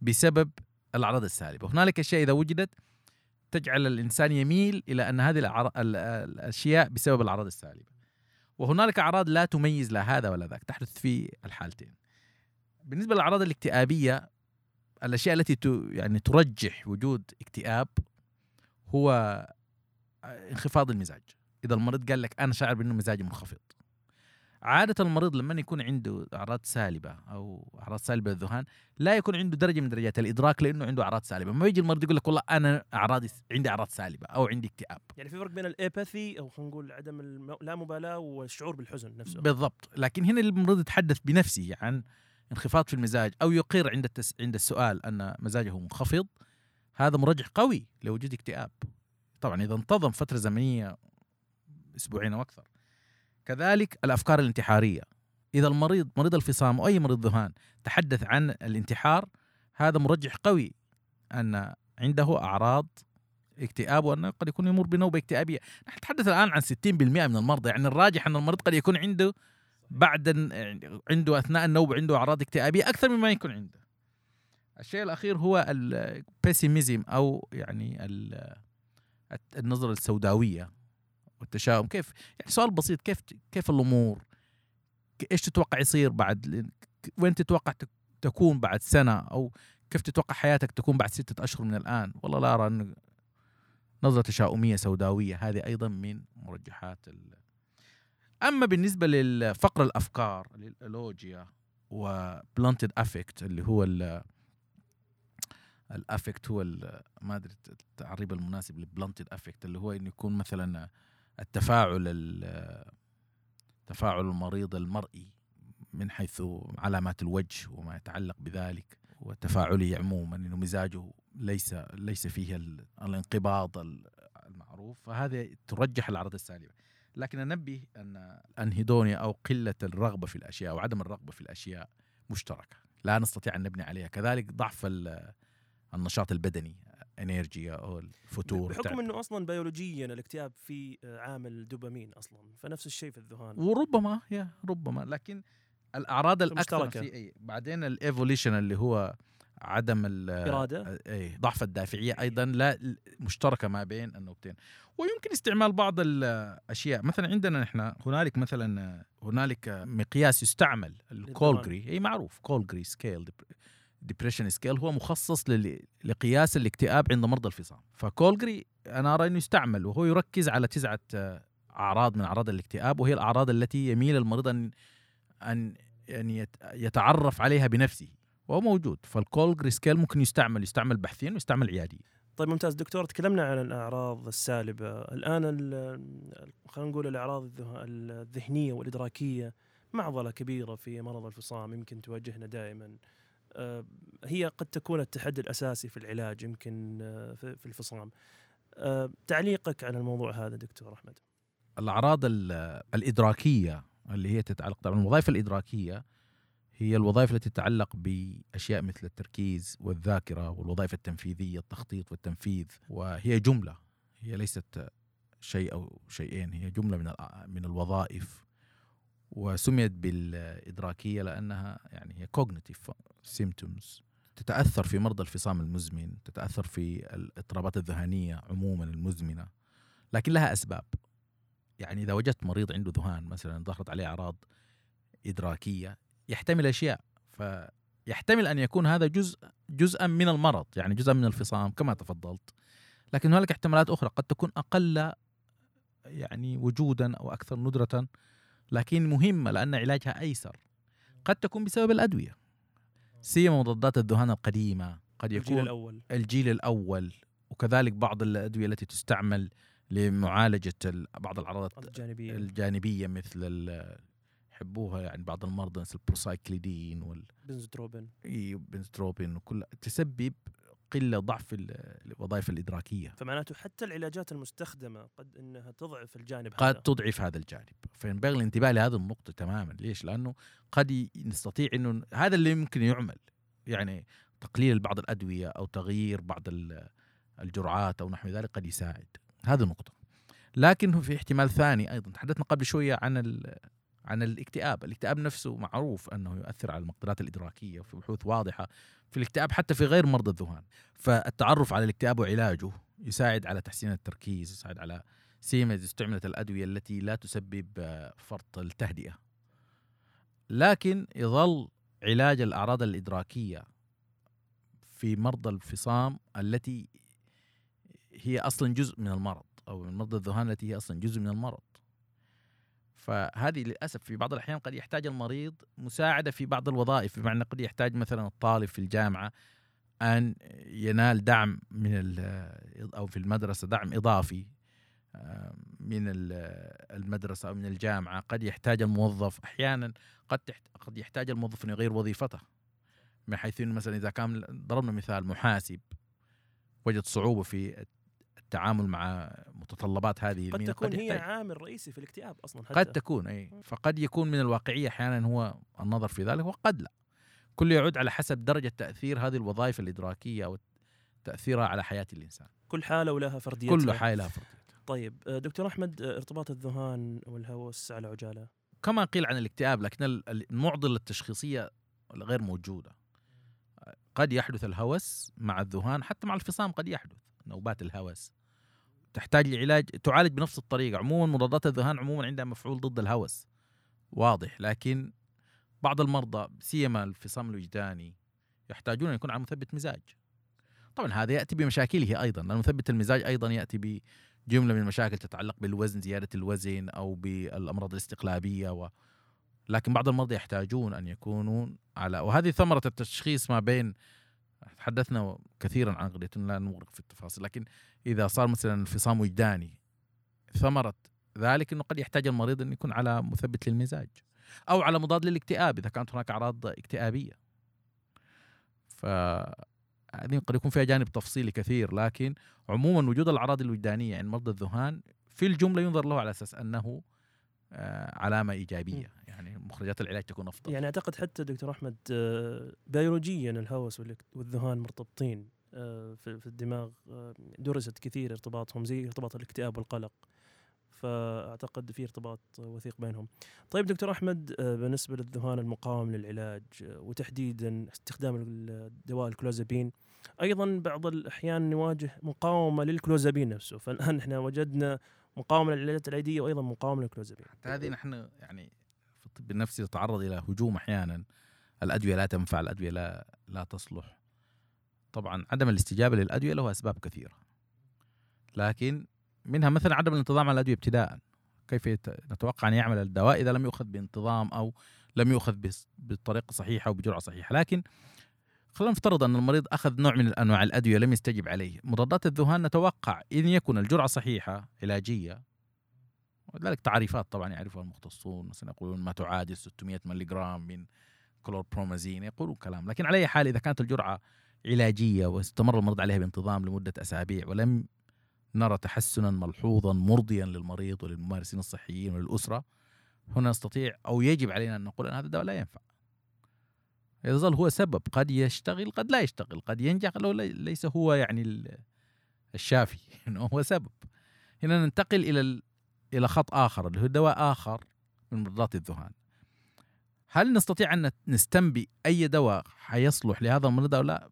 Speaker 3: بسبب الأعراض السالبة، هنالك أشياء إذا وجدت تجعل الإنسان يميل إلى أن هذه الأشياء بسبب الأعراض السالبة. وهنالك أعراض لا تميز لا هذا ولا ذاك، تحدث في الحالتين. بالنسبة للأعراض الاكتئابية الأشياء التي يعني ترجح وجود اكتئاب هو انخفاض المزاج إذا المريض قال لك أنا شاعر بأنه مزاجي منخفض عادة المريض لما يكون عنده أعراض سالبة أو أعراض سالبة للذهان لا يكون عنده درجة من درجات الإدراك لأنه عنده أعراض سالبة. ما يجي المريض يقول لك والله أنا أعراضي عندي أعراض سالبة أو عندي اكتئاب.
Speaker 4: يعني في فرق بين الاباثي أو خلينا نقول عدم اللامبالاه والشعور بالحزن نفسه.
Speaker 3: بالضبط. لكن هنا المريض يتحدث بنفسه عن انخفاض في المزاج أو يقر عند التس... عند السؤال أن مزاجه منخفض هذا مرجح قوي لوجود اكتئاب. طبعا إذا انتظم فترة زمنية أسبوعين أو أكثر. كذلك الأفكار الانتحارية. إذا المريض مريض الفصام أو أي مريض ذهان تحدث عن الانتحار هذا مرجح قوي أن عنده أعراض اكتئاب وانه قد يكون يمر بنوبة اكتئابية. نحن نتحدث الآن عن 60% من المرضى يعني الراجح أن المريض قد يكون عنده بعد عنده أثناء النوبة عنده أعراض اكتئابية أكثر مما يكون عنده. الشيء الأخير هو البيسيميزم أو يعني النظرة السوداوية. والتشاؤم. كيف؟ يعني سؤال بسيط كيف كيف الأمور؟ إيش تتوقع يصير بعد وين تتوقع تك- تكون بعد سنة؟ أو كيف تتوقع حياتك تكون بعد ستة أشهر من الآن؟ والله لا أرى انه نظرة تشاؤمية سوداوية. هذه أيضا من مرجحات ال. أما بالنسبة للفقر الأفكار لل alogia و blunted affect اللي هو ال ال affect هو ما أدري التعريب المناسب لل blunted affect اللي هو إنه يكون مثلا التفاعل ال- تفاعل المريض المرئي من حيث علامات الوجه وما يتعلق بذلك وتفاعله عموما إنه مزاجه ليس ليس فيه ال- الانقباض ال- المعروف. فهذه ترجح الأعراض السالبة. لكن أنبه أن ال anhedonia أو قلة الرغبة في الأشياء أو عدم الرغبة في الأشياء مشتركة. لا نستطيع أن نبني عليها. كذلك ضعف ال- النشاط البدني. ال anergia أو الفتور
Speaker 4: بحكم إنه أصلا بيولوجيا الاكتئاب آه، عامل دوبامين أصلا فنفس الشيء في الذهان.
Speaker 3: وربما يا ربما لكن الأعراض الاكثر
Speaker 4: مشتركة.
Speaker 3: في أي بعدين ال avolition اللي هو عدم ال-
Speaker 4: إرادة.
Speaker 3: أي ضعف الدافعية أيضا لا مشتركة ما بين النقطتين. ويمكن استعمال بعض الأشياء مثلا عندنا نحن هنالك مثلا هنالك مقياس يستعمل ال Calgary أي معروف Calgary scale depression scale هو مخصص لقياس الاكتئاب عند مرضى الفصام. ف Calgary أنا أرى إنه يستعمل وهو يركز على تسعة آه، أعراض من أعراض الاكتئاب وهي الأعراض التي يميل المريض ان ان يعني يت- يتعرف عليها بنفسه وهو موجود. فال Calgary scale ممكن يستعمل يستعمل بحثيا ويستعمل عياديا
Speaker 4: طيب ممتاز. دكتور تكلمنا عن الأعراض السالبة. الآن ال- خلينا نقول الأعراض الذه- الذهنية والإدراكية معضلة كبيرة في مرض الفصام يمكن تواجهنا دائما. هي قد تكون التحدي الأساسي في العلاج يمكن آه، في الفصام. آه، تعليقك على الموضوع هذا دكتور أحمد؟
Speaker 3: الأعراض ال- الإدراكية اللي هي تتعلق طبعا الوظائف الإدراكية هي الوظائف التي تتعلق بأشياء مثل التركيز والذاكرة والوظائف التنفيذية التخطيط والتنفيذ وهي جملة هي ليست شيء أو شيئين هي جملة من من الوظائف وسميت بالإدراكية لأنها يعني هي cognitive symptoms. تتأثر في مرضى الفصام المزمن تتأثر في الاضطرابات الذهانيه عموما المزمنة لكن لها أسباب. يعني إذا وجدت مريض عنده ذهان مثلا ظهرت عليه أعراض إدراكية يحتمل أشياء فيحتمل أن يكون هذا جزء جزءا من المرض يعني جزءا من الفصام كما تفضلت. لكن هنالك احتمالات أخرى قد تكون أقل يعني وجودا أو أكثر ندرة لكن مهمة لأن علاجها أيسر. قد تكون بسبب الأدوية. سيما مضادات الذهان القديمة. قد
Speaker 4: الجيل
Speaker 3: يكون
Speaker 4: الأول.
Speaker 3: الجيل الأول. وكذلك بعض الأدوية التي تستعمل لمعالجة ال- بعض الأعراض
Speaker 4: الجانبية.
Speaker 3: الجانبية مثل يحبوها يعني بعض المرضى مثل البروسايكليدين
Speaker 4: بنزوتروبين
Speaker 3: والبنستروبين وكل تسبب قلة ضعف ال- الوظائف الإدراكية.
Speaker 4: فمعناته حتى العلاجات المستخدمة قد إنها تضعف الجانب
Speaker 3: قد
Speaker 4: هذا.
Speaker 3: تضعف هذا الجانب. فينبغي الانتباه لهذه النقطة تماما. ليش؟ لأنه قد نستطيع أنه هذا اللي ممكن يعمل. يعني تقليل بعض الأدوية أو تغيير بعض ال- الجرعات أو نحو ذلك قد يساعد. هذه نقطة. لكن في احتمال ثاني أيضا. تحدثنا قبل شوية عن ال- عن الاكتئاب. الاكتئاب نفسه معروف أنه يؤثر على المقدرات الإدراكية وفي بحوث واضحة في الاكتئاب حتى في غير مرضى الذهان. فالتعرف على الاكتئاب وعلاجه يساعد على تحسين التركيز يساعد على إذا استعملت الأدوية التي لا تسبب فرط التهدئة. لكن يظل علاج الأعراض الإدراكية في مرضى الفصام التي هي أصلا جزء من المرض أو من مرضى الذهان التي هي أصلا جزء من المرض. فهذه للأسف في بعض الأحيان قد يحتاج المريض مساعدة في بعض الوظائف بمعنى قد يحتاج مثلا الطالب في الجامعة أن ينال دعم من أو في المدرسة دعم إضافي آه، من ال- المدرسة أو من الجامعة. قد يحتاج الموظف أحيانا قد قد يحتاج الموظف أن يغير وظيفته. من حيث أنه مثلا إذا كان ضربنا مثال محاسب وجد صعوبة في التعامل مع متطلبات هذه
Speaker 4: قد تكون هي
Speaker 3: يحتاج-
Speaker 4: عامل رئيسي في الاكتئاب أصلا حتى.
Speaker 3: قد تكون إي. فقد يكون من الواقعية أحيانا هو النظر في ذلك وقد لا. كله يعود على حسب درجة تأثير هذه الوظائف الإدراكية أو تأثيرها على حياة الإنسان.
Speaker 4: كل حالة ولها فرديتها.
Speaker 3: كل حالة فرد
Speaker 4: طيب آه، دكتور أحمد آه، ارتباط الذهان والهوس على عجالة.
Speaker 3: كما قيل عن الاكتئاب لكن ال- المعضلة التشخيصية غير موجودة. قد يحدث الهوس مع الذهان حتى مع الفصام قد يحدث نوبات الهوس. تحتاج لعلاج تعالج بنفس الطريقة. عموما مضادات الذهان عموما عندها مفعول ضد الهوس. واضح. لكن بعض المرضى سيما الفصام الوجداني يحتاجون أن يكون على مثبت مزاج. طبعا هذا يأتي بمشاكله أيضا. لأن مثبت المزاج أيضا يأتي بجملة من المشاكل تتعلق بالوزن زيادة الوزن أو بالأمراض الاستقلابية و... لكن بعض المرضى يحتاجون أن يكونوا على وهذه ثمرة التشخيص ما بين تحدثنا كثيرا عن قضيه لا نغرق في التفاصيل لكن إذا صار مثلا انفصام وجداني. ثمرة ذلك إنه قد يحتاج المريض ان يكون على مثبت للمزاج أو على مضاد للاكتئاب إذا كانت هناك أعراض اكتئابية. ف هذه قد يكون فيها جانب تفصيلي كثير لكن عموما وجود الأعراض الوجدانية عند مرضى الذهان في الجملة ينظر له على أساس أنه آه، علامة إيجابية. يعني مخرجات العلاج تكون أفضل.
Speaker 4: يعني أعتقد حتى دكتور أحمد آه، بيولوجيا الهوس والذهان مرتبطين في في الدماغ آه، درست كثير ارتباطهم زي ارتباط الاكتئاب والقلق فأعتقد في ارتباط وثيق بينهم. طيب دكتور أحمد آه، بالنسبة للذهان المقاوم للعلاج آه، وتحديدا استخدام الدواء الكلوزابين أيضا بعض الأحيان نواجه مقاومة للكلوزابين نفسه فالآن إحنا وجدنا مقاومة للعلاجات العادية وأيضا مقاومة للكلوزابين.
Speaker 3: حتى هذه نحن يعني في الطب النفسي نتعرض إلى هجوم أحيانا الأدوية لا تنفع الأدوية لا لا تصلح طبعا عدم الاستجابة للأدوية له أسباب كثيرة. لكن منها مثلا عدم الانتظام على الأدوية ابتداء كيف نتوقع أن يعمل الدواء إذا لم يؤخذ بانتظام أو لم يؤخذ بطريقة صحيحة وبجرعه صحيحة. لكن خلينا نفترض أن المريض أخذ نوع من انواع الأدوية لم يستجب عليه. مضادات الذهان نتوقع إن يكون الجرعة صحيحة علاجية ولذلك تعريفات طبعا يعرفها المختصون. مثلا يقولون ما تعادل 600 ملغ من كلوربرومازين يقولون كلام. لكن على أي حال إذا كانت الجرعة علاجية واستمر المريض عليها بانتظام لمدة أسابيع ولم نرى تحسنا ملحوظا مرضيا للمريض وللممارسين الصحيين وللأسرة هنا نستطيع أو يجب علينا أن نقول أن هذا الدواء لا ينفع. اذا ظل هو سبب قد يشتغل قد لا يشتغل قد ينجح لو لي- ليس هو يعني ال- الشافي [laughs] إنه هو سبب. هنا ننتقل إلى ال- إلى خط آخر اللي هو دواء آخر من مضادات الذهان. هل نستطيع أن نستنبئ أي دواء حيصلح لهذا المريض أو لا؟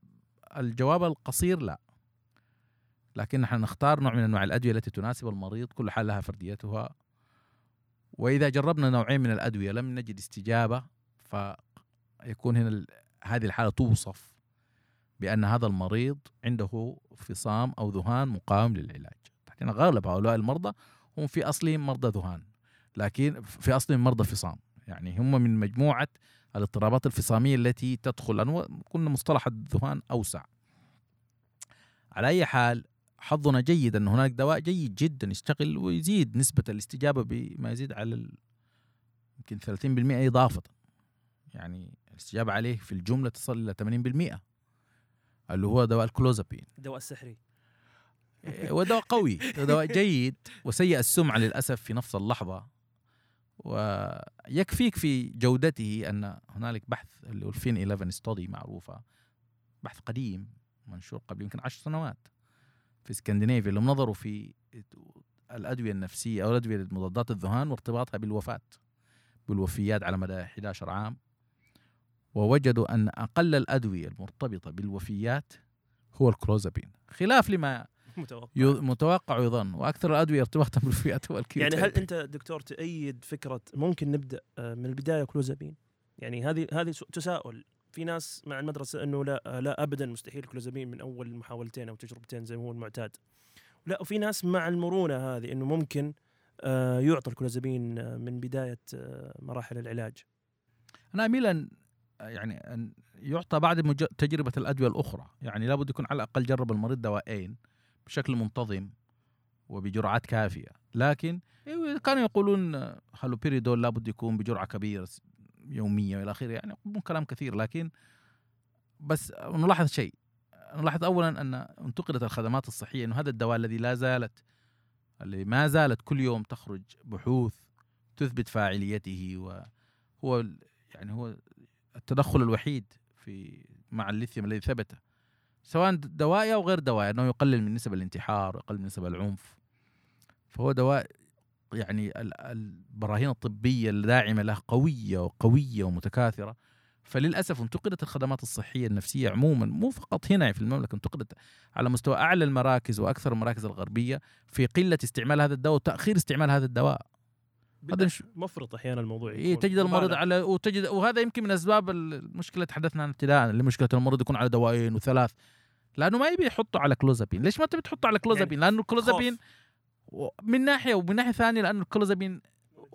Speaker 3: الجواب القصير لا. لكن نحن نختار نوع من أنواع الأدوية التي تناسب المريض كل حال لها فرديتها. وإذا جربنا نوعين من الأدوية لم نجد استجابة فيكون هنا هذه الحالة توصف بأن هذا المريض عنده فصام أو ذهان مقاوم للعلاج. تحديدا غالب هؤلاء المرضى هم في أصلهم مرضى ذهان لكن في أصلهم مرضى فصام. يعني هم من مجموعة الاضطرابات الفصامية التي تدخل لأنه قلنا مصطلح الذهان أوسع. على أي حال حظنا جيد أن هناك دواء جيد جدا يشتغل ويزيد نسبة الاستجابة بما يزيد على يمكن 30% إضافة. يعني الاستجابة عليه في الجملة تصل إلى 80% اللي هو دواء الكلوزابين.
Speaker 4: الدواء السحري
Speaker 3: إيه، ودواء قوي دواء جيد وسيء السمعة للأسف في نفس اللحظة. ويكفيك في جودته أن هنالك بحث اللي هو الفين 11 ستودي معروفة بحث قديم منشور قبل يمكن عشر سنوات في اسكندنافيا اللي نظروا في الأدوية النفسية أو الأدوية لمضادات الذهان وارتباطها بالوفاة بالوفيات على مدى 11 عام. ووجدوا أن أقل الأدوية المرتبطة بالوفيات هو الكلوزابين خلاف لما [laughs]
Speaker 4: متوقع
Speaker 3: متوقع ويظن وأكثر الأدوية ارتباطا [laughs] بالوفيات هو
Speaker 4: يعني هل أنت دكتور تأيد فكرة ممكن نبدأ آه، من البداية كلوزابين؟ يعني هذه هذه تساؤل في ناس مع المدرسة إنه لا آه، لا ابدا مستحيل كلوزابين من أول محاولتين أو تجربتين زي ما هو المعتاد. لا وفي ناس مع المرونة هذه إنه ممكن آه، يعطى الكلوزابين من بداية مراحل العلاج.
Speaker 3: أنا أميل أن يعني أن يعطى بعد تجربة الأدوية الأخرى يعني لابد يكون على الأقل جرب المريض دواءين بشكل منتظم وبجرعات كافية. لكن كانوا يقولون هالوبيريدول لابد يكون بجرعة كبيرة يومية والى آخره يعني يقولون كلام كثير لكن بس نلاحظ شيء. نلاحظ اولا أن انتقدت الخدمات الصحية إنه هذا الدواء الذي لا زالت اللي ما زالت كل يوم تخرج بحوث تثبت فاعليته وهو يعني هو التدخل الوحيد في مع الليثيوم الذي ثبت سواء دوائي أو غير دوائي انه يقلل من نسب الانتحار ويقلل من نسب العنف. فهو دواء يعني ال- البراهين الطبية الداعمة له قوية وقوية ومتكاثرة. فللأسف انتقدت الخدمات الصحية النفسية عموما مو فقط هنا في المملكة انتقدت على مستوى أعلى المراكز وأكثر المراكز الغربية في قلة استعمال هذا الدواء وتأخير استعمال هذا الدواء. هذا
Speaker 4: مفرط أحيانا الموضوع
Speaker 3: إيه
Speaker 4: يكون.
Speaker 3: تجد المريض. على وتجد وهذا يمكن من أسباب المشكلة تحدثنا عنها ابتداء اللي مشكلة المريض يكون على دواءين وثلاث. لأنه ما يبي يحطه على كلوزابين ليش ما تبي تحطه على كلوزابين لأنه الكلوزابين
Speaker 4: خوف.
Speaker 3: من ناحية ومن ناحية ثانية لأنه الكلوزابين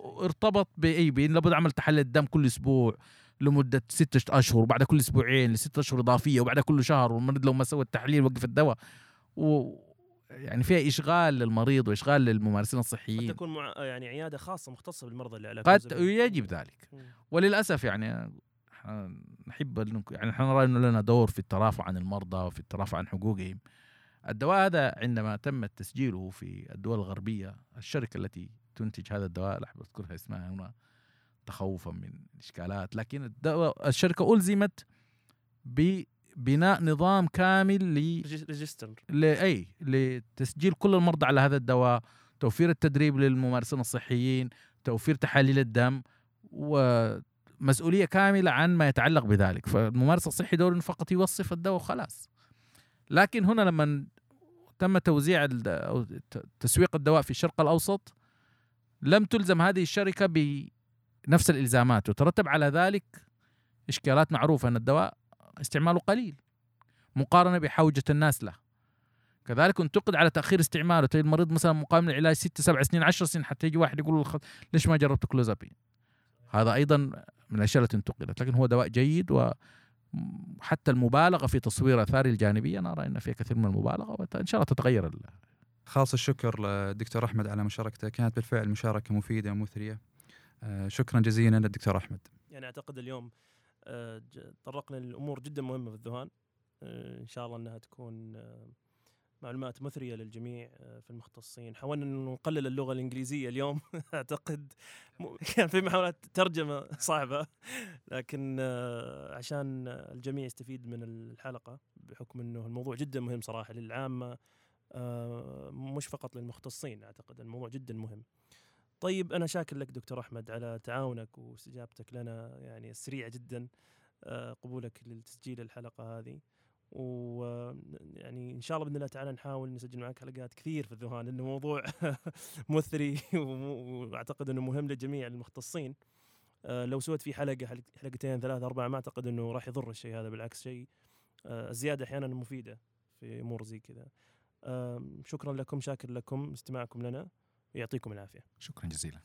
Speaker 3: ارتبط باي بين لابد عمل تحليل الدم كل أسبوع لمدة ستة أشهر وبعد كل أسبوعين لستة أشهر إضافية وبعد كل شهر والمريض لو ما سوى التحليل وقف الدواء و يعني فيها إشغال للمريض وإشغال للممارسين
Speaker 4: قد
Speaker 3: الصحيين
Speaker 4: تكون مع يعني عيادة خاصة مختصة بالمرضى اللي على
Speaker 3: قد
Speaker 4: كلوزابين.
Speaker 3: يجب ذلك. وللأسف يعني نحب يعني نحن نرى أنه لنا دور في الترافع عن المرضى وفي الترافع عن حقوقهم. الدواء هذا عندما تم تسجيله في الدول الغربية الشركة التي تنتج هذا الدواء لا أحب أذكرها اسمها هنا تخوفا من الاشكالات لكن الدواء الشركة ألزمت ببناء نظام كامل ل
Speaker 4: register
Speaker 3: لاي لتسجيل كل المرضى على هذا الدواء توفير التدريب للممارسين الصحيين توفير تحاليل الدم ومسؤوليه كاملة عن ما يتعلق بذلك. فالممارس الصحي دوره فقط يوصف الدواء وخلاص. لكن هنا لما تم توزيع أو تسويق الدواء في الشرق الأوسط لم تلزم هذه الشركة بنفس الإلزامات. وترتب على ذلك إشكالات معروفة إن الدواء استعماله قليل مقارنة بحوجة الناس له. كذلك انتقد على تأخير استعماله تجد المريض مثلا مقام العلاج ست سبع سنين عشر سنين حتى يجي واحد يقول له ليش ما جربت كلوزابين؟ هذا أيضا من الأشياء التي انتقدت لكن هو دواء جيد وحتى المبالغة في تصوير آثاره الجانبية أنا أرى إن فيها كثير من المبالغة وإن شاء الله تتغير ال-
Speaker 2: خالص الشكر للدكتور أحمد على مشاركته كانت بالفعل مشاركة مفيدة ومثرية. آه، شكرا جزيلا للدكتور أحمد.
Speaker 4: يعني أعتقد اليوم آه، تطرقنا لأمور جدا مهمة في الذهان. آه، إن شاء الله إنها تكون آه، معلومات مثرية للجميع آه، في المختصين. حاولنا انه نقلل اللغة الإنجليزية اليوم. [laughs] أعتقد كان في محاولات ترجمة صعبة. لكن آه، عشان الجميع يستفيد من الحلقة بحكم إنه الموضوع جدا مهم صراحة للعامة آه، مش فقط للمختصين أعتقد الموضوع جدا مهم. طيب أنا شاكر لك دكتور أحمد على تعاونك واستجابتك لنا يعني السريعه جدا قبولك لتسجيل الحلقة هذه. ويعني إن شاء الله بإذن الله تعالى نحاول نسجل معك حلقات كثير في الذهان لأنه موضوع [laughs] مثري وأعتقد إنه مهم لجميع المختصين. آه، لو سويت فيه حلقة حلق- حلقتين ثلاثة أربعة ما أعتقد إنه راح يضر الشيء هذا بالعكس شيء آه، الزياده أحيانا مفيدة في أمور زي كذا. شكرا لكم شاكر لكم استماعكم لنا ويعطيكم العافية.
Speaker 3: شكرا جزيلا.